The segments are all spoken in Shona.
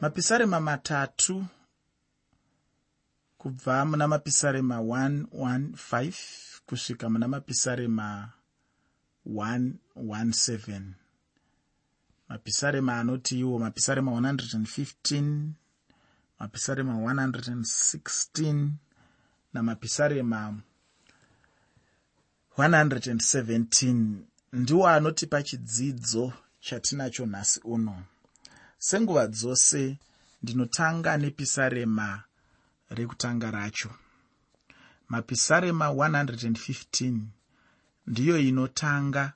mapisarema matatu kubva muna mapisarema 115 kusvika muna mapisarema 117 mapisarema anoti iwo mapisarema 115 mapisarema 116 namapisarema 117 ndiwo anotipa chidzidzo chatinacho nhasi uno senguva dzose ndinotanga nepisarema rekutanga racho. Mapisarema 115 ndiyo inotanga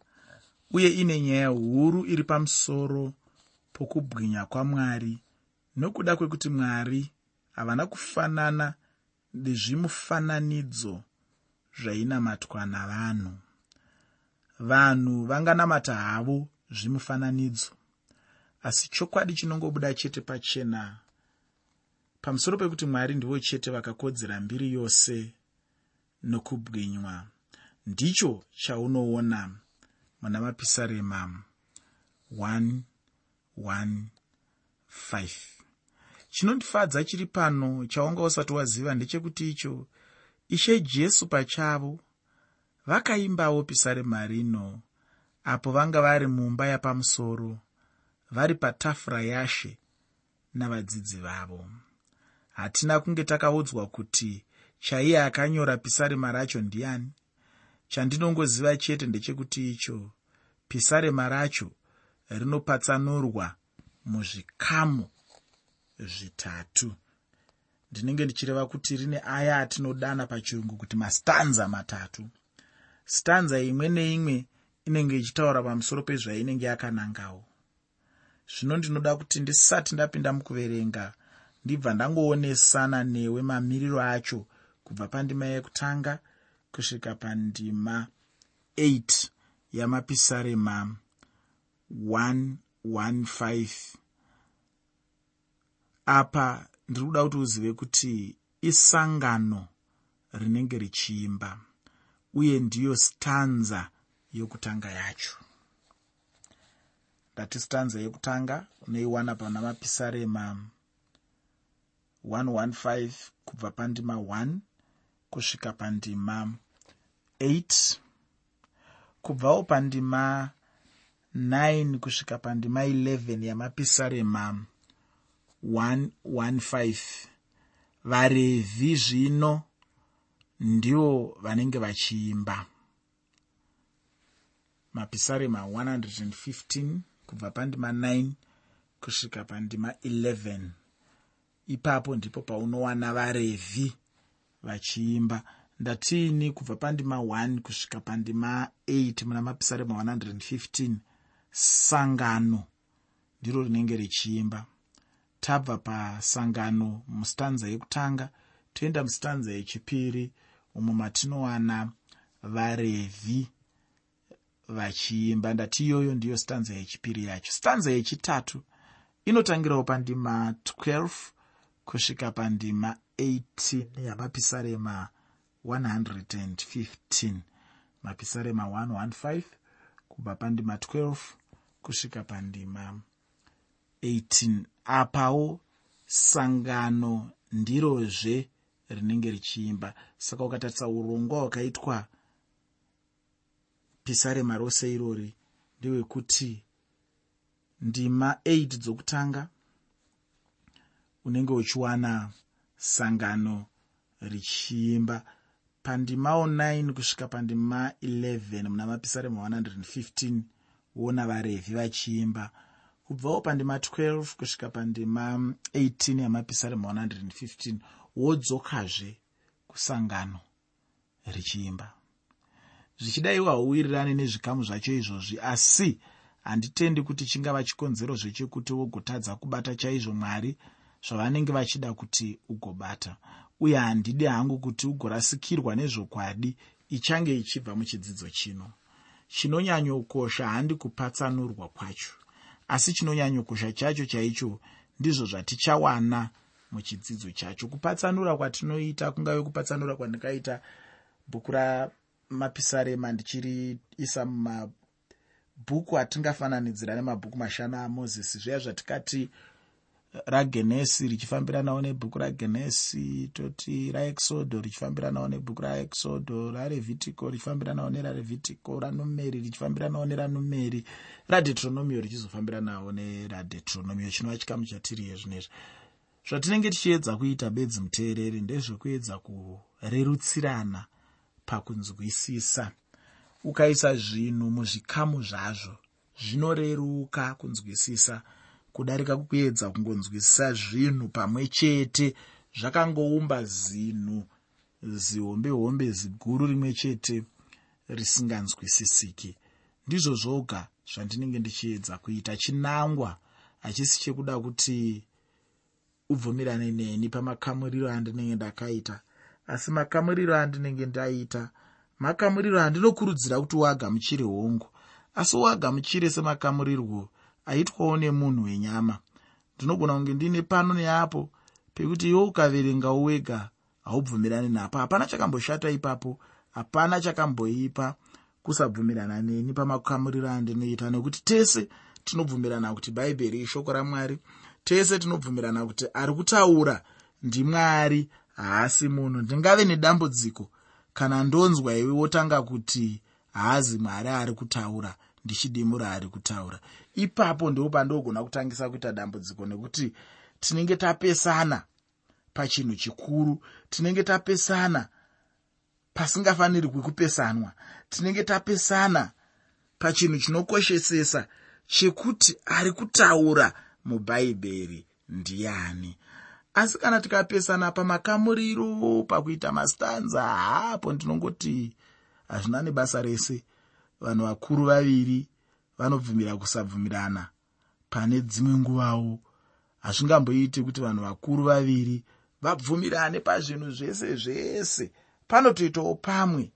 uye ine nyaya huru iri pamusoro pokubwinya kwamwari. Nokuda kwekuti mwari havana kufanana nezvimufananidzo zvainamatwa navanhu. Vanhu vanganamata havo zvimufananidzo asi chokwadi chinongobuda chete pachena pamusoro pekuti mwari ndivo chete vakakodzera mbiri yose nokubwinywa ndicho chaunoona muna mapisarema. 115 chinondifadza chiri pano chaunga usati waziva ndechekuti icho ishe jesu pachavo vakaimbawo pisarema rino apo vanga vari mumba yapamusoro vari patafura yashe navadzidzi vavo. Hatina kunge takaudzwa kuti chaiye akanyora pisarema racho ndiani? Chandinongoziva chete ndechekuti icho pisarema racho rinopatsanurwa muzvikamu zvitatu. Ndinenge ndichireva kuti rine aya atinodana pachirungu kuti mastanza matatu. Stanza imwe neimwe inenge ichitaura pamusoro pezvainenge yakanangawo zvino ndinoda kuti ndisati ndapinda mukuverenga ndibva ndangoonesana newe mamiriro acho kubva pandima yekutanga kusvika pandima 8 yamapisarema 115 apa ndiri kuda kuti uzive kuti isangano rinenge richiimba uye ndiyo stanza yokutanga yacho ndati stanza yekutanga unoiwana pana mapisarema 115 kubva pandima 1 kusvika pandima 8 kubvawo pandima 9 kusvika pandima 11 yamapisarema 115 varevhi zvino ndivo vanenge vachiimba. Mapisarema 115 kubva pandima 9 kusvika pandima 11 ipapo ndipo paunowana varevhi vachiimba. Ndatiini kubva pandima 1 kusvika pandima 8 muna mapisarema 115 sangano ndiro rinenge richiimba. Tabva pasangano mustanza yekutanga toenda mustanza yechipiri umo matinowana varevhi vachiimba. Ndati iyoyo ndiyo stanza yechipiri yacho. Stanza yechitatu inotangirawo pandima 12 kusvika pandima 18 yamapisarema 115 mapisarema 115 kubva pandima 12 kusvika pandima 18 apawo sangano ndirozve rinenge richiimba. Saka ukatarisa urongwa hwakaitwa pisarema rose irori ndewekuti ndima 8 dzokutanga unenge uchiwana sangano richiimba. Pandimawo 9 kusvika pandima 11 muna mapisarema 115 woona varevhi vachiimba. Kubvawo pandima 12 kusvika pandima 18 yamapisarema 115 wodzokazve kusangano richiimba zvichidaiwa uwirirane nezvikamu zvacho izvozvi asi handitendi kuti chingava chikonzero zvechekuti wogotadza kubata chaizvo mwari zvavanenge vachida kuti ugobata. Uye handidi hangu kuti ugorasikirwa nezvokwadi ichange ichibva muchidzidzo chino. Chinonyanyokosha handi kupatsanurwa kwacho. Asi chinonyanyokosha chacho chaicho ndizvo zvatichawana muchidzidzo chacho. Kupatsanura kwatinoita kungave kupatsanura kwandikaita bhuku ramapisarema ndichiriisa mumabhuku atingafananidzira nemabhuku mashanu amozisi. Zviya zvatikati ragenesi richifambiranawo nebhuku ragenesi toti raexodo richifambiranawo nebhuku raexodo rarevhitico richifambiranawo nerarevhitico ranumeri richifambiranawo neranumeri radhetronomio richizofambiranawo neradhetronomio chinova chikamu chatiri yezvinezvi zvatinenge tichiedza kuita bedzi muteereri ndezvekuedza kurerutsirana pakunzwisisa ukaisa zvinhu muzvikamu zvazvo zvinoreruka kunzwisisa kudarika kuedza kungonzwisisa zvinhu pamwe chete zvakangoumba zinhu zihombe hombe ziguru rimwe chete risinganzwisisiki. Ndizvo zvoga zvandinenge ndichiedza kuita chinangwa. Hachisi chekuda kuti ubvumirane neni pamakamuriro andinenge ndakaita asi makamuriro andinenge ndaita makamuriro andinokurudzira kuti wagamuchire hongu. Asi wagamuchire semakamurirwo aitwawo nemunhu wenyama. Ndinogona kunge ndiine pano neapo pekuti iwe ukaverengawo wega haubvumirani napo. Hapana chakamboshata ipapo hapana chakamboipa kusabvumirana neni pamakamuriro andinoita. Nekuti tese tinobvumirana kuti bhaibheri ishoko ramwari tese tinobvumirana kuti ari kutaura ndimwari haasi munhu. Ndingave nedambudziko kana ndonzwa iwe wotanga kuti haazi mwari ari kutaura ndichidimura ari kutaura. Ipapo ndo pandogona kutangisa kuita dambudziko nekuti tinenge tapesana pachinhu chikuru tinenge tapesana pasingafanirwi kupesanwa tinenge tapesana pachinhu chinokoshesesa chekuti ari kutaura mubhaibheri ndiani asi kana tikapesana pamakamuriro pakuita mastanza hapo ndinongoti hazvina nebasa rese. Vanhu vakuru vaviri vanobvumira kusabvumirana. Pane dzimwe nguvawo hazvingamboiti kuti vanhu vakuru vaviri vabvumirane pazvinhu zvese zvese. Panotoitawo pamwe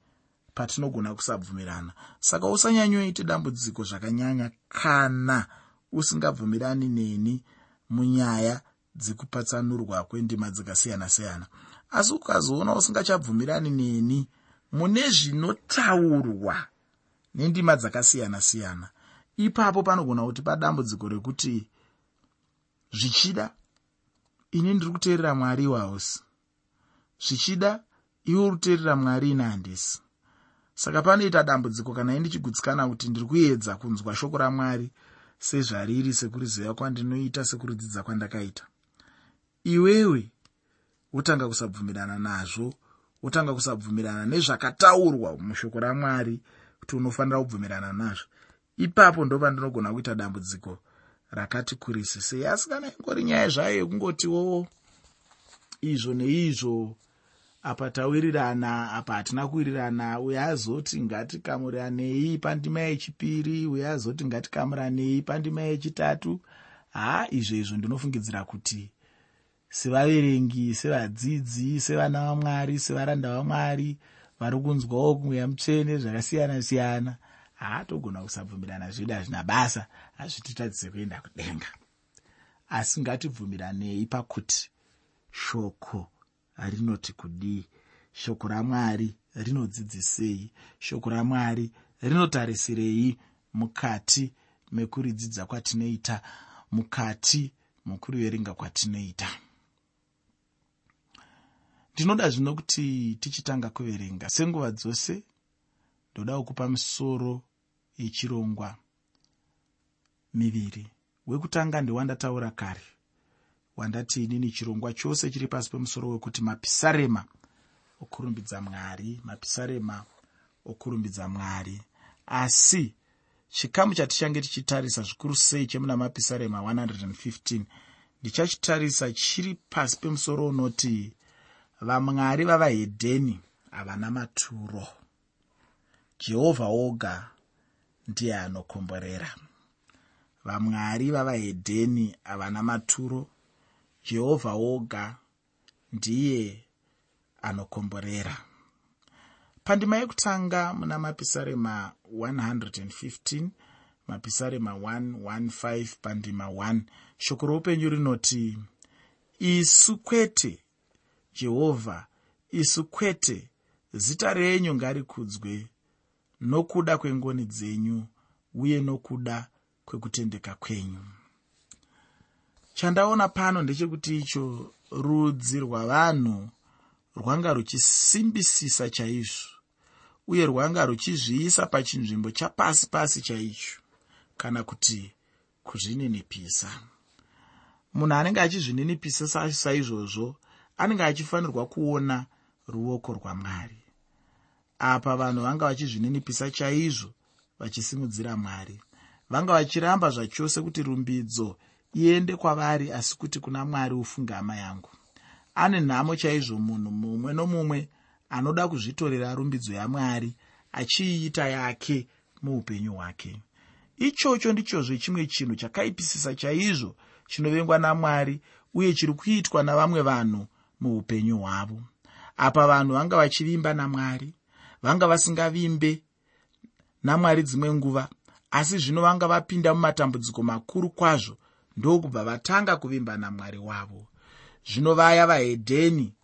patinogona kusabvumirana. Saka usanyanyoite dambudziko zvakanyanya kana usingabvumirani neni munyaya dzekupatsanurwa kwendima dzakasiyana-siyana asi ukazoona usingachabvumirani neni mune zvinotaurwa nendima dzakasiyana-siyana ipapo panogona kuti padambudziko rekuti zvichida ini ndiri kuteerera mwari iwausi zvichida iwe uri kuteerera mwari ine handisi. Saka panoita dambudziko kana i ndichigutsikana kuti ndiri kuedza kunzwa shoko ramwari sezvariri sekuriziva kwandinoita sekuridzidza kwandakaita iwewe wotanga kusabvumirana nazvo wotanga kusabvumirana nezvakataurwa mushoko ramwari kuti unofanira kubvumirana nazvo. Ipapo ndo pandinogona kuita dambudziko rakati kurisisei asi kana ingori nyaya zvayo yekungotiwo izvo neizvo apa tawirirana apa hatina kuwirirana uye azoti ngatikamiranei pandima yechipiri uye azoti ngatikamiranei pandima yechitatu. Haa izvo izvo ndinofungidzira kuti sevaverengi sevadzidzi sevana vamwari sevaranda vamwari vari kunzwawo kumweya mutsvene zvakasiyana-siyana haatogona kusabvumirana zvedu hazvina basa hazvititadzise kuenda kudenga. Asi ngatibvumiranei pakuti shoko rinoti kudii? Shoko ramwari rinodzidzisei? Shoko ramwari rinotarisirei mukati mekuridzidza kwatinoita mukati mokuriverenga kwatinoita ndinoda zvino kuti tichitanga kuverenga. Senguva dzose ndoda kukupa misoro yechirongwa miviri. Wekutanga ndewandataura kare wandati inini chirongwa chose chiri pasi pemusoro wekuti mapisarema okurumbidza mwari mapisarema okurumbidza mwari. Asi chikamu chatichange tichitarisa zvikuru sei chemuna mapisarema 115 ndichachitarisa chiri pasi pemusoro unoti vamwari vavahedheni havana maturo. Jehovha oga ndiye anokomborera. Vamwari vavahedheni havana maturo. Jehovha oga ndiye anokomborera. Pandima yekutanga muna mapisarema 115 mapisarema 115 pandima 1 shoko roupenyu rinoti isu kwete jehovha isu kwete zita renyu ngarikudzwe nokuda kwengoni dzenyu uye nokuda kwekutendeka kwenyu. Chandaona pano ndechekuti icho rudzi rwavanhu rwanga ruchisimbisisa chaizvo uye rwanga ruchizviisa pachinzvimbo chapasi pasi chaicho kana kuti kuzvininipisa. Munhu anenge achizvininipisa saizvozvo anenge achifanirwa kuona ruoko rwamwari. Apa vanhu vanga vachizvininipisa chaizvo vachisimudzira mwari. Vanga vachiramba zvachose kuti rumbidzo iende kwavari asi kuti kuna mwari ufunge hama yangu. Ane nhamo chaizvo munhu mumwe nomumwe anoda kuzvitorera rumbidzo yamwari achiiita yake muupenyu hwake. Ichocho ndichozve chimwe chinhu chakaipisisa chaizvo chinovengwa namwari uye chiri kuitwa navamwe vanhu muupenyu hwavo. Apa vanhu vanga vachivimba namwari vanga vasingavimbe namwari dzimwe nguva asi zvino vanga vapinda mumatambudziko makuru kwazvo ndokubva vatanga kuvimba namwari wavo. Zvino vaya vahedheni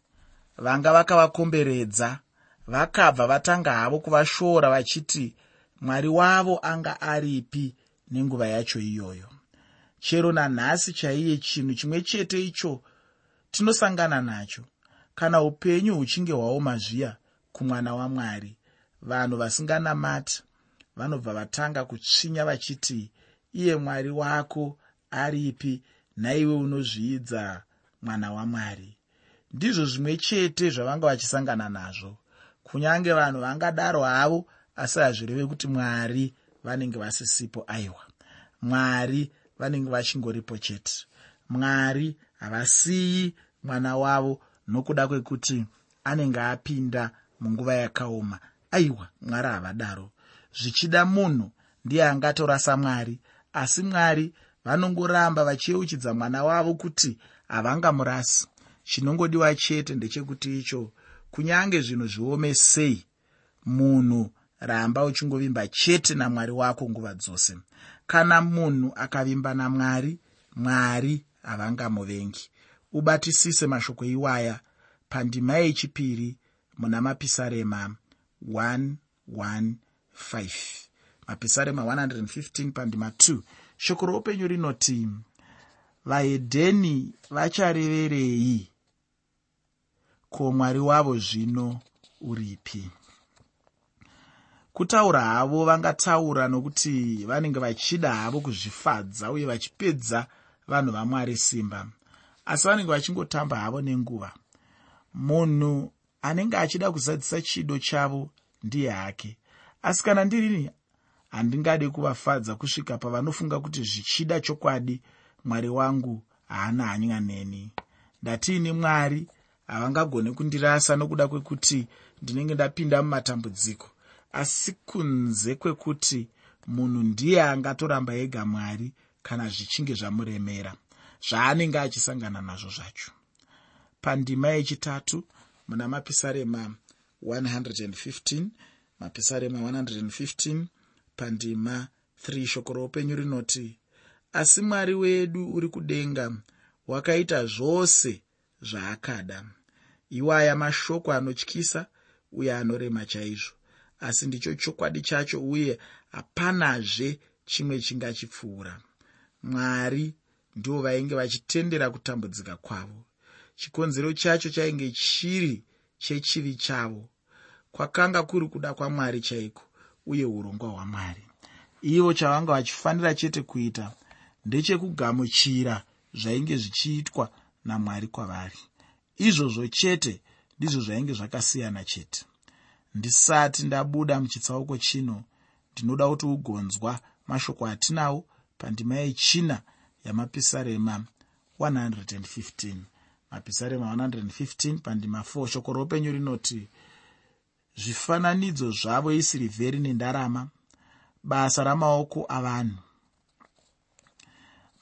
vanga vakavakomberedza vakabva vatanga havo kuvashora vachiti mwari wavo anga aripi nenguva yacho iyoyo? Chero nanhasi chaiye chinhu chimwe chete icho tinosangana nacho. Kana upenyu huchinge hwaoma zviya kumwana wamwari vanhu vasinganamati vanobva vatanga kutsvinya vachiti iye mwari wako aripi? Naiwe unozviidza mwana wamwari? Ndizvo zvimwe chete zvavanga vachisangana nazvo. Kunyange vanhu vangadaro havo asi hazvireve kuti mwari vanenge vasisipo aiwa. Mwari vanenge vachingoripo chete. Mwari havasiyi mwana wavo nokuda kwekuti anenge apinda munguva yakaoma. Aiwa mwari havadaro. Zvichida munhu ndiye angatorasa mwari asi mwari vanongoramba vachiyeuchidza mwana wavo kuti havangamurasi. Chinongodiwa chete ndechekuti icho kunyange zvinhu zviome sei munhu ramba uchingovimba chete namwari wako nguva dzose. Kana munhu akavimba namwari mwari havangamuvengi. Ubatisise mashoko iwaya pandima yechipiri muna mapisarema 115 mapisarema 115 pandima 2 shoko roupenyu rinoti vahedheni vachareverei? Ko mwari wavo zvino uripi? Kutaura havo vangataura nokuti vanenge vachida havo kuzvifadza uye vachipedza vanhu vamwari simba. Asi vanenge vachingotamba havo nenguva munhu anenge achida kuzadzisa chido chavo ndiye hake. Asi kana ndirini handingade kuvafadza kusvika pavanofunga kuti zvichida chokwadi mwari wangu haana hanya neni ndatiini mwari? Havangagone kundirasa nokuda kwekuti ndinenge ndapinda mumatambudziko. Asi kunze kwekuti munhu ndiye angatoramba ega mwari kana zvichinge zvamuremera zvaanenge achisangana nazvo zvacho. Pandima yechitatu muna mapisarema 115 mapisarema 115 pandima 3 shoko roupenyu rinoti asi mwari wedu uri kudenga wakaita zvose zvaakada. Iwaya mashoko anotyisa uye anorema chaizvo. Asi ndicho chokwadi chacho uye hapanazve chimwe chingachipfuura mwari ndivo vainge vachitendera kutambudzika kwavo. Chikonzero chacho chainge chiri chechivi chavo. Kwakanga kuri kuda kwamwari chaiko uye urongwa hwamwari? Ivo chavanga vachifanira chete kuita ndechekugamuchira zvainge zvichiitwa namwari kwavari. Izvozvo chete ndizvo zvainge zvakasiyana chete. Ndisati ndabuda muchitsauko chino ndinoda kuti ugonzwa mashoko atinawo pandima yechina yamapisarema 115 mapisarema 115 pandima 4 shoko roupenyu rinoti zvifananidzo zvavo isirivheri nendarama basa ramaoko avanhu.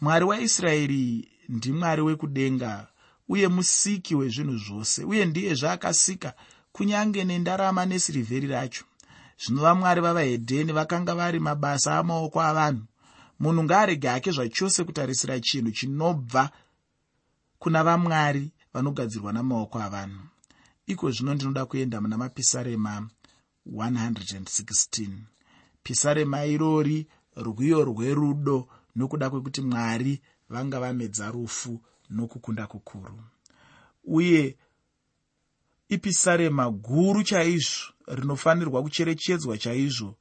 Mwari waisraeri ndimwari wekudenga uye musiki wezvinhu zvose uye ndiye zvaakasika kunyange nendarama nesirivheri racho. Zvino vamwari vavahedheni vakanga vari mabasa amaoko avanhu munhu ngaarege hake zvachose kutarisira chinhu chinobva kuna vamwari vanogadzirwa namaoko avanhu. Iko zvino ndinoda kuenda muna mapisarema 116 pisarema irori rwiyo rwerudo nokuda kwekuti mwari vanga vamedza rufu nokukunda kukuru. Uye ipisarema guru chaizvo rinofanirwa kucherechedzwa chaizvo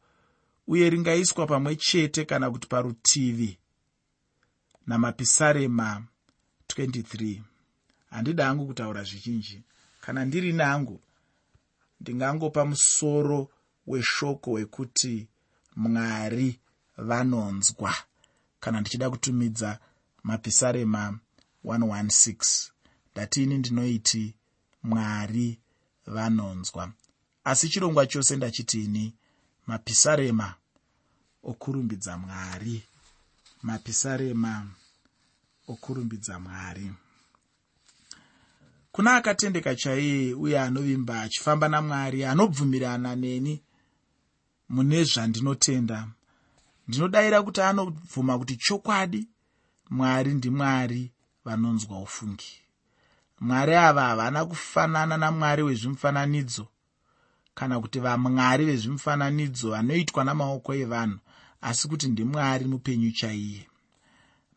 uye ringaiswa pamwe chete kana kuti parutivi. Namapisarema 23 handida hangu kutaura zvichinji kana ndiri nangu ndingangopa musoro weshoko wekuti mwari vanonzwa kana ndichida kutumidza mapisarema 116 ndatini ndinoiti mwari vanonzwa. Asi chirongwa chose ndachitini mapisarema okurumbidza mwari. Mapisarema okurumbidza mwari. Kuna akatendeka chaiye uye anovimba achifamba namwari anobvumirana neni. Mune zvandinotenda. Ndinodayira kuti anobvuma kuti chokwadi mwari ndimwari vanonzwa ufungi. Mwari ava havana kufanana namwari wezvimufananidzo kana kuti vamwari vezvimufananidzo vanoitwa namaoko evanhu asi kuti ndimwari mupenyu chaiye.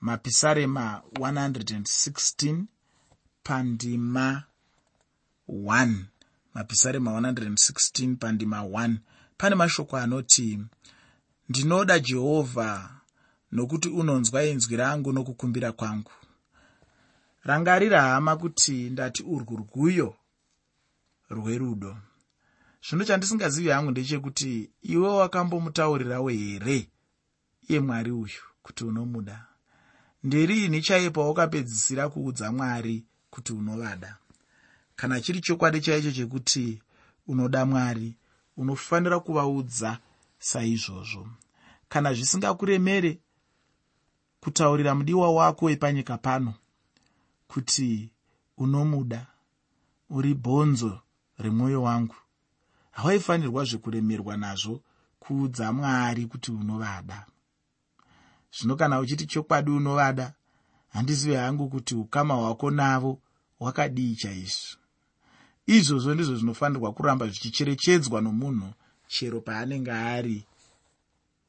Mapisarema 116 pandima 1 mapisarema 116 pandima 1 pane mashoko anoti ndinoda jehovha nokuti unonzwa inzwi rangu nokukumbira kwangu. Rangarira hama kuti ndati urwu rwuyo rwerudo zvino chandisingazivi hangu ndechekuti iwe wakambomutaurirawo here iye mwari uyu kuti unomuda? Nderiini chaipo wakapedzisira kuudza mwari kuti unovada? Kana chiri chokwadi chaicho chekuti unoda mwari unofanira kuvaudza saizvozvo. Kana zvisingakuremere kutaurira mudiwa wako wepanyika pano kuti unomuda uri bhonzo remwoyo wangu hawaifanirwa zvekuremerwa nazvo kuudza mwari kuti unovada. Zvino kana uchiti chokwadi unovada handizive hangu kuti ukama hwako navo hwakadii chaizvo. Izvozvo ndizvo zvinofanirwa kuramba zvichicherechedzwa nomunhu chero paanenge ari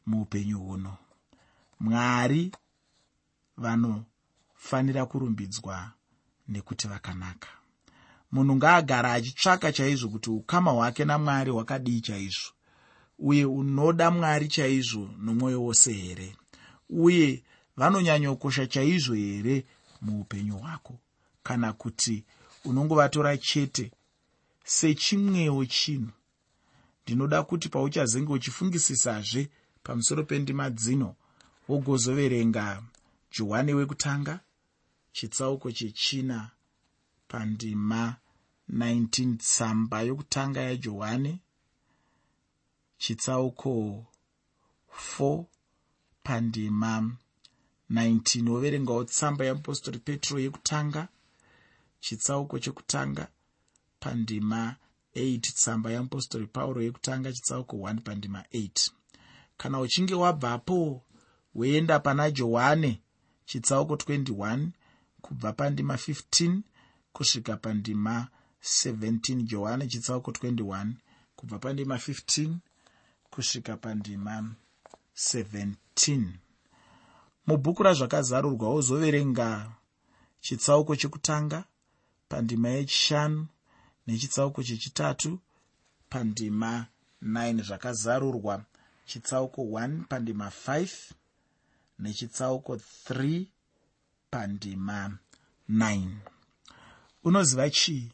muupenyu huno. Mwari vanofanira kurumbidzwa nekuti vakanaka munhu ngaagara achitsvaka chaizvo kuti ukama hwake namwari hwakadii chaizvo. Uye unoda mwari chaizvo nomwoyo wose here? Uye vanonyanyokosha chaizvo here muupenyu hwako? Kana kuti unongovatora chete sechimwewo chinhu? Ndinoda kuti pauchazenge uchifungisisazve pamusoro pendima dzino wogozoverenga johani wekutanga chitsauko chechina pandima 19 tsamba yokutanga yajohani chitsauko 4 pandima 19 woverengawo tsamba yeapostori petro yekutanga chitsauko chekutanga pandima 8 tsamba yeapostori pauro yekutanga chitsauko 1 pandima 8 kana uchinge wabvapo woenda pana johani chitsauko 21 kubva pandima 15 kusvika pandima 17 johani chitsauko 21 kubva pandima 15 kusvika pandima 17 mubhuku razvakazarurwa wozoverenga chitsauko chekutanga pandima yechishanu nechitsauko chechitatu pandima 9 zvakazarurwa. Chitsauko 1 pandima 5 nechitsauko 3 pandima 9 unoziva chii?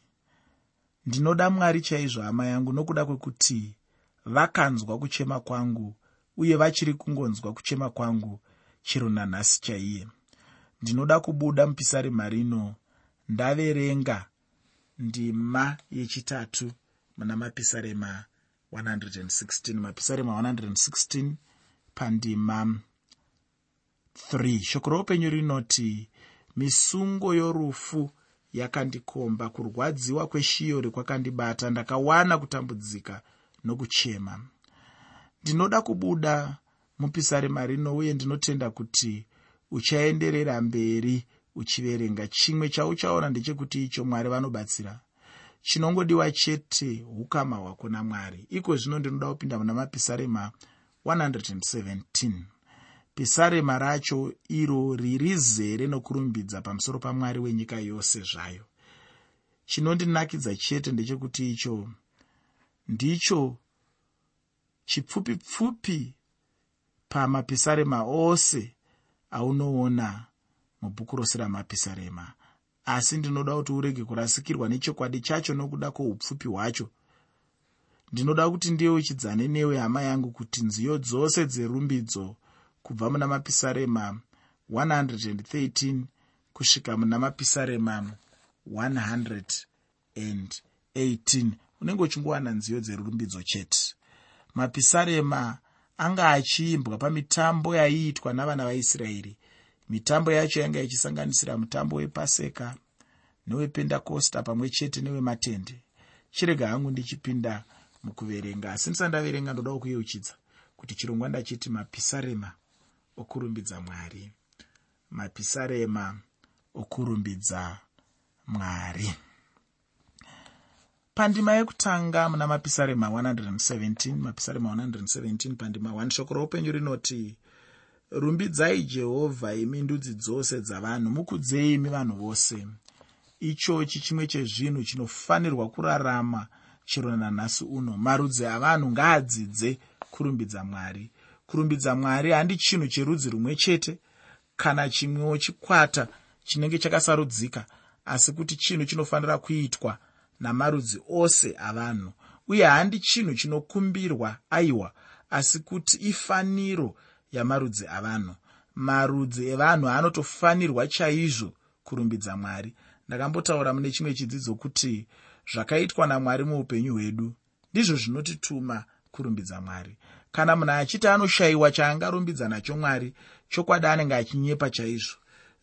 Ndinoda mwari chaizvo hama yangu nokuda kwekuti vakanzwa kuchema kwangu uye vachiri kungonzwa kuchema kwangu chero nanhasi chaiye. Ndinoda kubuda mupisarema rino ndaverenga ndima yechitatu muna mapisarema 116 mapisarema 116 pandima 3 shoko roupenyu rinoti misungo yorufu yakandikomba. Kurwadziwa kweshiyori kwakandibata. Ndakawana kutambudzika nokuchema. Ndinoda kubuda mupisarema rino uye ndinotenda kuti uchaenderera mberi uchiverenga. Chimwe chauchaona ndechekuti icho mwari vanobatsira. Chinongodiwa chete ukama hwako namwari. Iko zvino ndinoda kupinda muna mapisarema 117 pisarema racho iro riri zere nokurumbidza pamusoro pamwari wenyika yose zvayo. Chinondinakidza chete ndechekuti icho ndicho chipfupi pfupi pamapisarema ose aunoona mubhuku rose ramapisarema asi ndinoda kuti urege kurasikirwa nechokwadi chacho nokuda kwoupfupi hwacho. Ndinoda kuti ndiyeuchidzane newe hama yangu kuti nziyo dzose dzerumbidzo kubva muna mapisarema 113 kusvika muna mapisarema 118 unenge uchingowana nziyo dzerumbidzo chete. Mapisarema anga achiimbwa pamitambo yaiitwa navana vaisraeri mitambo yacho yanga ichisanganisira mutambo wepaseka newependakosta pamwe chete newematende. Chirega hangu ndichipinda mukuverenga. Asi ndisandaverenga ndodawo kuyeuchidza kuti chirongwa ndachiti mapisarema okurumbidza mwari. Mapisarema okurumbidza mwari. Pandima yekutanga muna mapisarema 117 mapisarema 117 pandima 1 shoko roupenyu rinoti rumbidzai jehovha imi ndudzi dzose dzavanhu mukudzei imi vanhu vose. Ichochi chimwe chezvinhu chinofanirwa kurarama chero nanhasi uno. Marudzi avanhu ngaadzidze kurumbidza mwari kurumbidza mwari handi chinhu cherudzi rumwe chete kana chimwewo chikwata chinenge chakasarudzika asi kuti chinhu chinofanira kuitwa namarudzi ose avanhu. Uye handi chinhu chinokumbirwa aiwa asi kuti ifaniro yamarudzi avanhu. Marudzi evanhu anotofanirwa chaizvo kurumbidza mwari. Ndakambotaura mune chimwe chidzidzo kuti zvakaitwa namwari muupenyu hwedu ndizvo zvinotituma kurumbidza mwari kana munhu achiti anoshayiwa chaangarumbidza nacho mwari chokwadi anenge achinyepa chaizvo.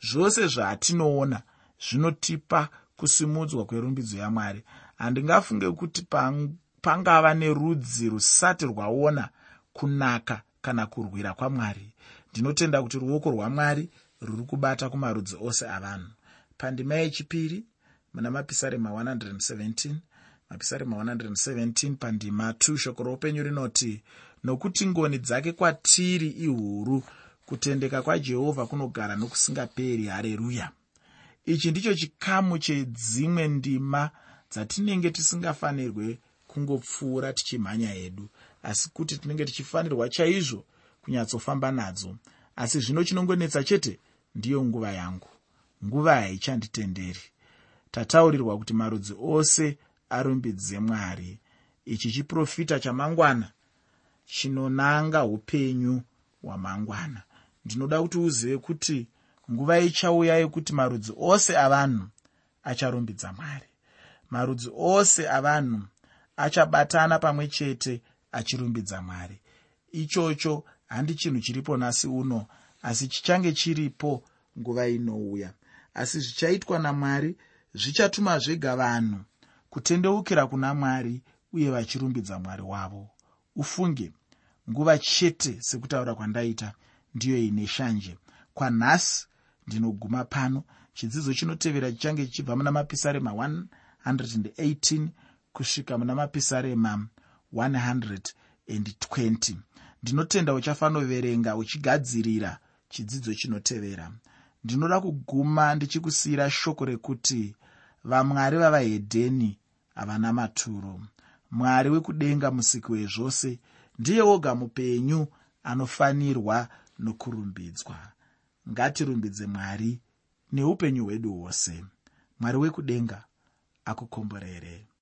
Zvose zvatinoona zvinotipa kusimudzwa kwerumbidzo yamwari. Handingafunge kuti pangava nerudzi rusati rwaona kunaka kana kurwira kwamwari. Ndinotenda kuti ruoko rwamwari rwuri kubata kumarudzi ose avanhu. Pandima yechipiri muna mapisarema 117 mapisarema 117 pandima 2 shoko roupenyu rinoti nokuti ngoni dzake kwatiri ihuru kutendeka kwajehovha kunogara nokusingaperi. Hareruya ichi ndicho chikamu chedzimwe ndima dzatinenge tisingafanirwe kungopfuura tichimhanya hedu asi kuti tinenge tichifanirwa chaizvo kunyatsofamba nadzo. Asi zvino chinongonetsa chete ndiyo nguva yangu. Nguva haichanditenderi. Tataurirwa kuti marudzi ose arumbidze mwari. Ichi chiprofita chamangwana chinonanga upenyu hwamangwana. Ndinoda kuti uzive kuti nguva ichauya yekuti marudzi ose avanhu acharumbidza mwari. Marudzi ose avanhu achabatana pamwe chete achirumbidza mwari. Ichocho handi chinhu chiripo nhasi uno asi chichange chiripo nguva inouya. Asi zvichaitwa namwari zvichatuma zvega vanhu kutendeukira kuna mwari uye vachirumbidza mwari wavo ufunge nguva chete sekutaura kwandaita. Ndiyo ine shanje. Kwanhasi ndinoguma pano chidzidzo chinotevera chichange chichibva muna mapisarema 118 kusvika muna mapisarema 120 ndinotenda uchafanoverenga uchigadzirira chidzidzo chinotevera. Ndinoda kuguma ndichikusiyira shoko rekuti vamwari vavahedheni havana maturo mwari wekudenga musiki wezvose ndiye woga mupenyu anofanirwa nokurumbidzwa. Ngatirumbidze mwari neupenyu hwedu hwose. Mwari wekudenga akukomborere